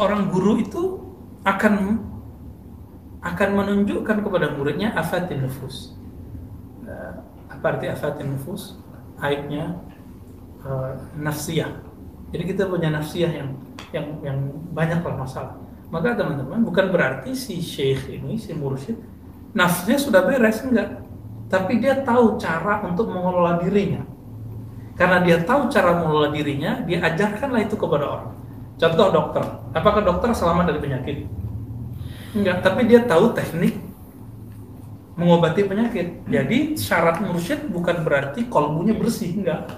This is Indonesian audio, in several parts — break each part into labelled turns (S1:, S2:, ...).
S1: seorang guru itu akan akan menunjukkan kepada muridnya afatin nufus. Eh, apa arti afatin nufus? Aibnya uh, nafsiyah. Jadi kita punya nafsiyah yang yang yang banyak lah masalah. Maka teman-teman bukan berarti si syekh ini si mursyid nafsunya sudah beres enggak. Tapi dia tahu cara untuk mengelola dirinya. Karena dia tahu cara mengelola dirinya, dia ajarkanlah itu kepada orang. Contoh dokter, apakah dokter selamat dari penyakit? Enggak, tapi dia tahu teknik mengobati penyakit. Jadi syarat mursyid bukan berarti kolbunya bersih, enggak.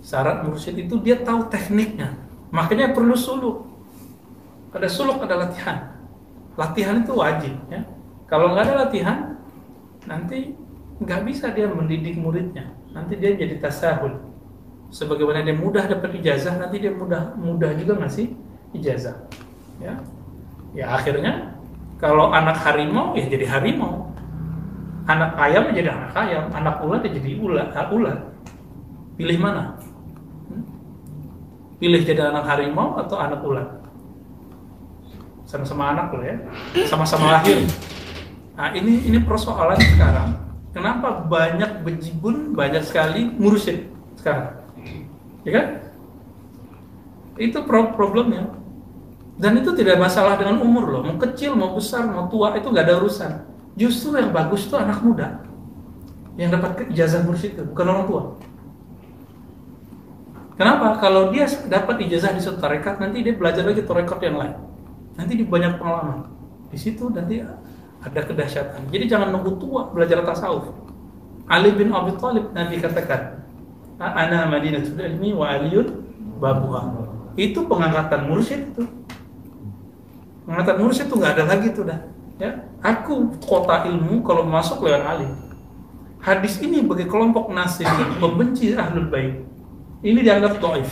S1: Syarat mursyid itu dia tahu tekniknya. Makanya perlu suluk. Ada suluk, ada latihan. Latihan itu wajib ya. Kalau nggak ada latihan, nanti nggak bisa dia mendidik muridnya. Nanti dia jadi tasahul. Sebagaimana dia mudah dapat ijazah, nanti dia mudah mudah juga ngasih ijazah. Ya, ya akhirnya kalau anak harimau ya jadi harimau. Anak ayam ya jadi anak ayam anak ulat ya jadi ulat ulat pilih mana? Hmm? pilih jadi anak harimau atau anak ulat sama-sama anak loh ya. Sama-sama lahir. Nah ini ini persoalan sekarang. Kenapa banyak bejibun banyak sekali mursyid sekarang ya kan itu problemnya dan itu tidak masalah dengan umur loh, mau kecil, mau besar, mau tua itu nggak ada urusan. Justru yang bagus itu anak muda yang dapat ijazah mursyid itu, bukan orang tua. Kenapa? Kalau dia dapat ijazah di suatu tarekat, nanti dia belajar lagi tarekat yang lain. Nanti di banyak pengalaman. Di situ nanti ada kedahsyatan. Jadi jangan nunggu tua belajar tasawuf. Ali bin Abi Thalib Nabi katakan, "Ana Madinatul Ilmi wa Aliyun babuha." Itu pengangkatan mursyid itu. Mengatakan mursyid itu nggak ada lagi tuh dah ya. Aku kota ilmu kalau masuk lewat alim. Hadis ini bagi kelompok yang membenci ahlul bait. Ini dianggap doif.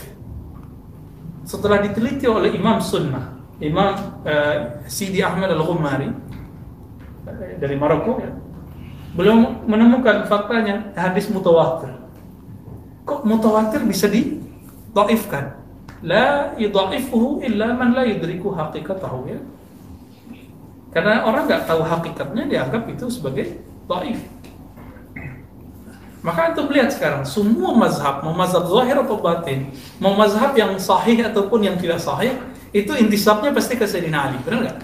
S1: Setelah diteliti oleh imam sunnah imam uh, Sidi Ahmad al-Ghumari uh, dari Maroko ya. Beliau menemukan faktanya hadis mutawatir kok mutawatir bisa di doifkan la yudha'ifuhu illa man la yudriku haqiqatahu ya. Karena orang nggak tahu hakikatnya dianggap itu sebagai dhaif. Maka untuk lihat sekarang semua mazhab, mau mazhab zahir atau batin, mau mazhab yang sahih ataupun yang tidak sahih, itu intisabnya pasti ke Sayyidina Ali, benar nggak?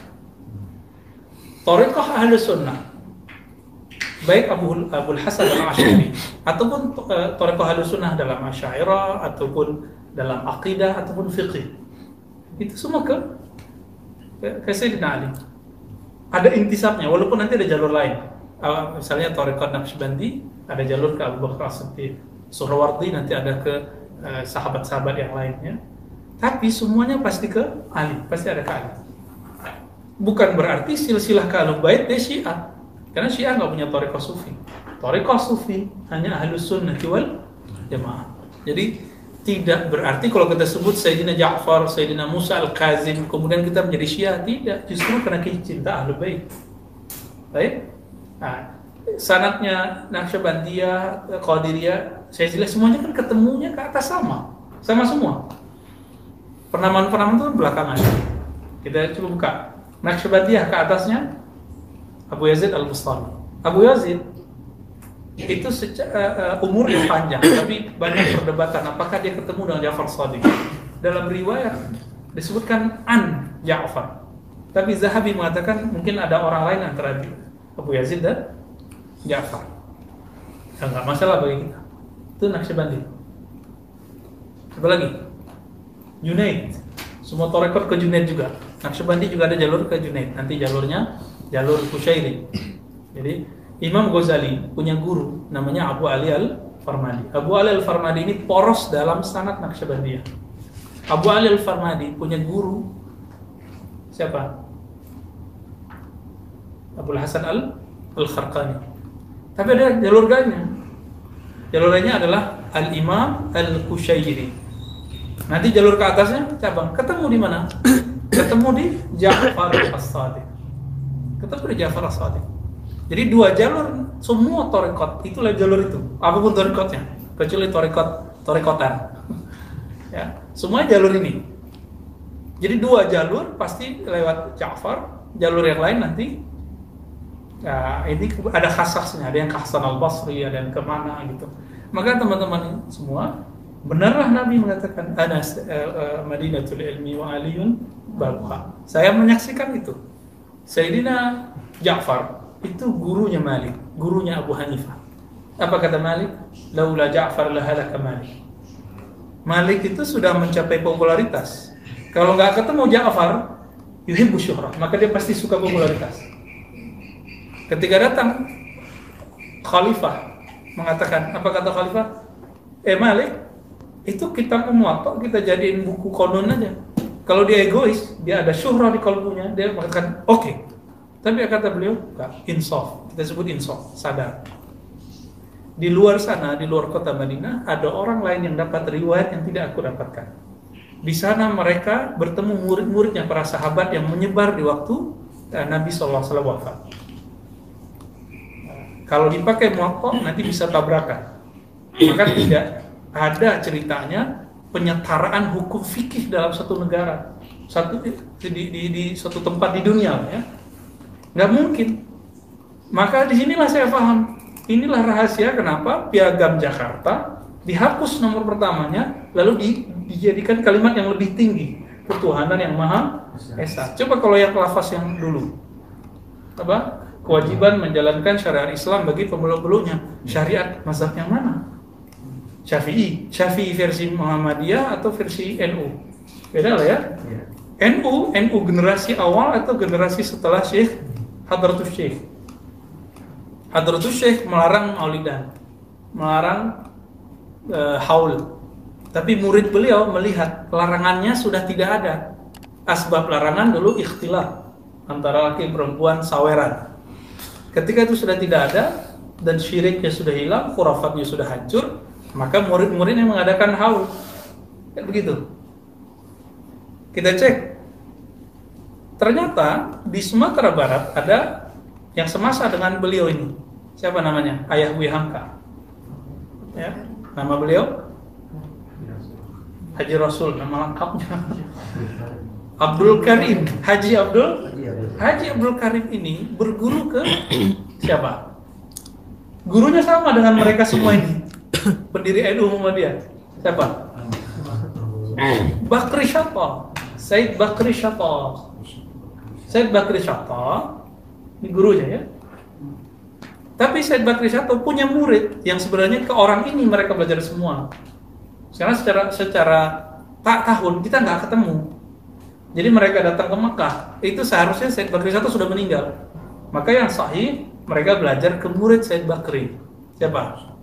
S1: Tariqah ahli sunnah, baik Abu Abu Hasan al-Asy'ari ataupun uh, Tariqah ahli sunnah dalam Asy'ariyah ataupun dalam akidah ataupun fikih. Itu semua ke ke Sayyidina Ali. Ada intisabnya, walaupun nanti ada jalur lain. Uh, misalnya Tariqat Naqsybandi, ada jalur ke Abu Bakar As-Siddiq. Surawardi nanti ada ke uh, sahabat-sahabat yang lainnya. Tapi semuanya pasti ke Ali, pasti ada ke Ali. Bukan berarti silsilah ke Ahlul Bait dia Syiah. Karena Syiah nggak punya Tariqah Sufi. Tariqah Sufi hanya Ahlus Sunnah wal Jamaah. Jadi tidak berarti kalau kita sebut Sayyidina Ja'far, Sayyidina Musa Al-Kazim, kemudian kita menjadi Syiah, tidak. Justru karena cinta Ahlul Bait. Baik? Nah, sanatnya Naqsyabandiyah, Qadiriyah, saya jelas semuanya kan ketemunya ke atas sama. Sama semua. Penamaan-penamaan itu kan belakangan. Kita coba buka. Naqsyabandiyah ke atasnya Abu Yazid Al-Bustami. Abu Yazid itu secara uh, umurnya panjang tapi banyak perdebatan apakah dia ketemu dengan Ja'far Sadiq. Dalam riwayat disebutkan an Ja'far. Tapi Zahabi mengatakan mungkin ada orang lain antara Abu Yazid dan Ja'far. Ya, masalah bagi kita. Itu Naqsyabandi apa lagi? Junaid. Semua torekot ke Junaid juga. Naqsyabandi juga ada jalur ke Junaid. Nanti jalurnya jalur Kusyairi jadi Imam Ghazali punya guru namanya Abu Ali Al-Farmadi. Abu Ali Al-Farmadi ini poros dalam sanad Naqsyabandiyah. Abu Ali Al-Farmadi punya guru siapa? Abu Hasan Al Al-Kharqani. Tapi ada jalur lainnya. Jalur lainnya adalah Al-Imam Al-Kusyairi. Nanti jalur ke atasnya cabang. Ketemu di mana? Ketemu di Ja'far As-Sadiq. Ketemu di Ja'far As-Sadiq. Jadi dua jalur semua torekot itulah jalur itu apa pun torekotnya kecuali torekot torekotan ya semua jalur ini Jadi dua jalur pasti lewat Ja'far, jalur yang lain nanti Nah, ini ada khasasnya, ada yang ke Hasan al Basri, ada yang ke mana gitu. Maka teman-teman semua, benarlah Nabi mengatakan Anas uh, uh, Madinatul Ilmi wa Aliyun Babuha. Saya menyaksikan itu. Sayyidina Ja'far itu gurunya Malik, gurunya Abu Hanifah. Apa kata Malik? Laula Ja'far lahalaka Malik. Malik itu sudah mencapai popularitas. Kalau nggak ketemu Ja'far, yuhibbu syuhrah, maka dia pasti suka popularitas. Ketika datang khalifah mengatakan apa kata khalifah? Eh Malik, itu kita memuatok kita jadiin buku konon aja. Kalau dia egois, dia ada syuhrah di kalbunya, dia mengatakan oke. Okay. Tapi kata beliau, enggak, insaf. Kita sebut insaf, sadar. Di luar sana, di luar kota Madinah, ada orang lain yang dapat riwayat yang tidak aku dapatkan. Di sana mereka bertemu murid-muridnya para sahabat yang menyebar di waktu Nabi SAW wafat. Kalau dipakai motor nanti bisa tabrakan. Maka tidak ada ceritanya penyetaraan hukum fikih dalam satu negara, satu di, di, di, suatu tempat di dunia ya. Nggak mungkin. Maka di sinilah saya paham. Inilah rahasia kenapa piagam Jakarta dihapus nomor pertamanya, lalu di, dijadikan kalimat yang lebih tinggi, ketuhanan yang maha esa. Coba kalau yang lafaz yang dulu, apa? kewajiban menjalankan syariat Islam bagi pemeluk-peluknya. Syariat mazhab yang mana? Syafi'i. Syafi'i versi Muhammadiyah atau versi NU? Beda lah ya. Iya. NU, NU generasi awal atau generasi setelah Syekh Hadratus Syekh. Hadratus Syekh melarang maulidan, melarang uh, haul. Tapi murid beliau melihat larangannya sudah tidak ada. Asbab larangan dulu ikhtilaf antara laki perempuan saweran. Ketika itu sudah tidak ada dan syiriknya sudah hilang, khurafatnya sudah hancur, maka murid-murid yang mengadakan haul. Kayak begitu. Kita cek. Ternyata di Sumatera Barat ada yang semasa dengan beliau ini. Siapa namanya? Ayah Buya Hamka. Ya, nama beliau Haji Rasul, nama lengkapnya. Abdul Karim, Haji Abdul Haji Abdul Karim ini berguru ke siapa? Gurunya sama dengan mereka semua ini. Pendiri NU Muhammadiyah. Siapa? Bakri Syata. Said Bakri Syata. Said Bakri Syata ini gurunya ya. Tapi Said Bakri Syata punya murid yang sebenarnya ke orang ini mereka belajar semua. Sekarang secara secara tak tahun kita nggak ketemu jadi mereka datang ke Mekah, itu seharusnya Said Bakri satu sudah meninggal. Maka yang sahih, mereka belajar ke murid Said Bakri. Siapa?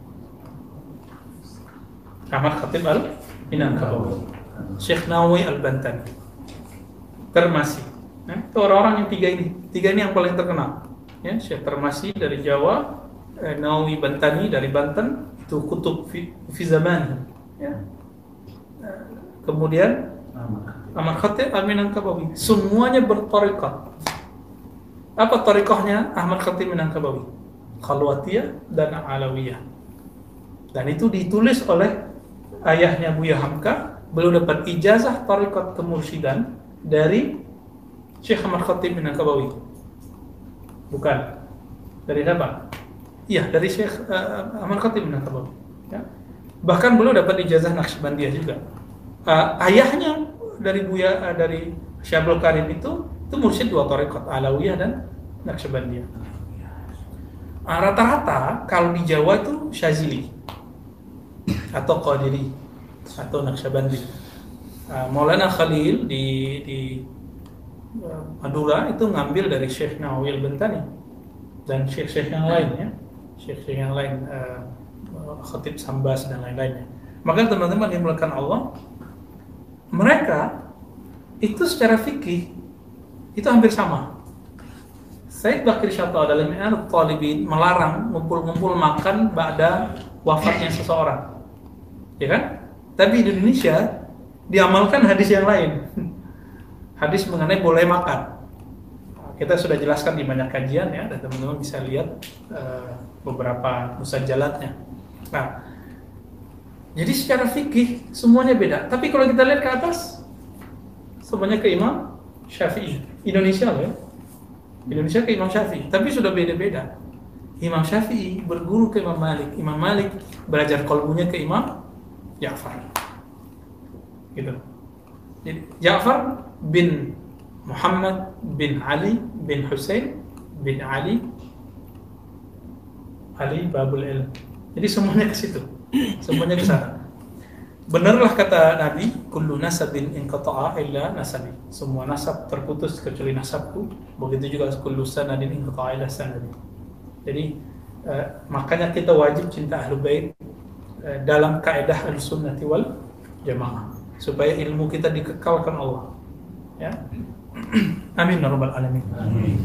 S1: Ahmad Khatib al Minangkabawi. Syekh Nawawi al Bantani. Termasi. Nah, itu orang-orang yang tiga ini. Tiga ini yang paling terkenal. Ya, Syekh Termasi dari Jawa, eh, Nawawi Bantani dari Banten, itu kutub fi, fi zaman. Ya. Eh, kemudian Ahmad Khatib Amin Kabawi semuanya bertorikat apa torikohnya Ahmad Khatib Minangkabawi Khalwatiyah dan Alawiyah dan itu ditulis oleh ayahnya Buya Hamka belum dapat ijazah tarikat kemursidan dari Syekh Ahmad Khatib Minangkabawi bukan dari siapa? Iya dari Syekh uh, Ahmad Khatib Minangkabawi ya. bahkan belum dapat ijazah Naqsyabandiyah juga uh, ayahnya dari Buya uh, dari Syabul Karim itu itu mursyid dua tarekat Alawiyah dan Naqsyabandiyah. Uh, rata-rata kalau di Jawa itu Syazili atau Qadiri atau Naqsyabandi. Uh, Maulana Khalil di di uh, Madura itu ngambil dari Syekh Nawil Bentani dan syekh-syekh yang lain ya, syekh-syekh yang lain uh, Khatib Sambas dan lain-lainnya. Maka teman-teman yang melakukan Allah, mereka itu secara fikih itu hampir sama. Said Bakir Syato dalam Talibin melarang ngumpul-ngumpul makan pada wafatnya seseorang. Ya kan? Tapi di Indonesia diamalkan hadis yang lain. Hadis mengenai boleh makan. Kita sudah jelaskan di banyak kajian ya, dan teman-teman bisa lihat uh, beberapa musajalatnya. Nah, jadi secara fikih semuanya beda. Tapi kalau kita lihat ke atas, semuanya ke Imam Syafi'i. Indonesia loh ya. Indonesia ke Imam Syafi'i, tapi sudah beda-beda. Imam Syafi'i berguru ke Imam Malik, Imam Malik belajar kolbunya ke Imam Ja'far. Gitu. Jadi Ja'far bin Muhammad bin Ali bin Hussein bin Ali Ali Babul Ilm. Jadi semuanya ke situ. Semuanya ke sana. Benarlah kata Nabi, kullu nasabin inqata'a illa nasabi. Semua nasab terputus kecuali nasabku. Begitu juga kullu sanadin inqata'a illa sanadi. Jadi uh, makanya kita wajib cinta ahlu bait Eh, dalam kaedah al-sunnah wal jamaah. Supaya ilmu kita dikekalkan Allah. Ya. Amin ya rabbal alamin. Amin.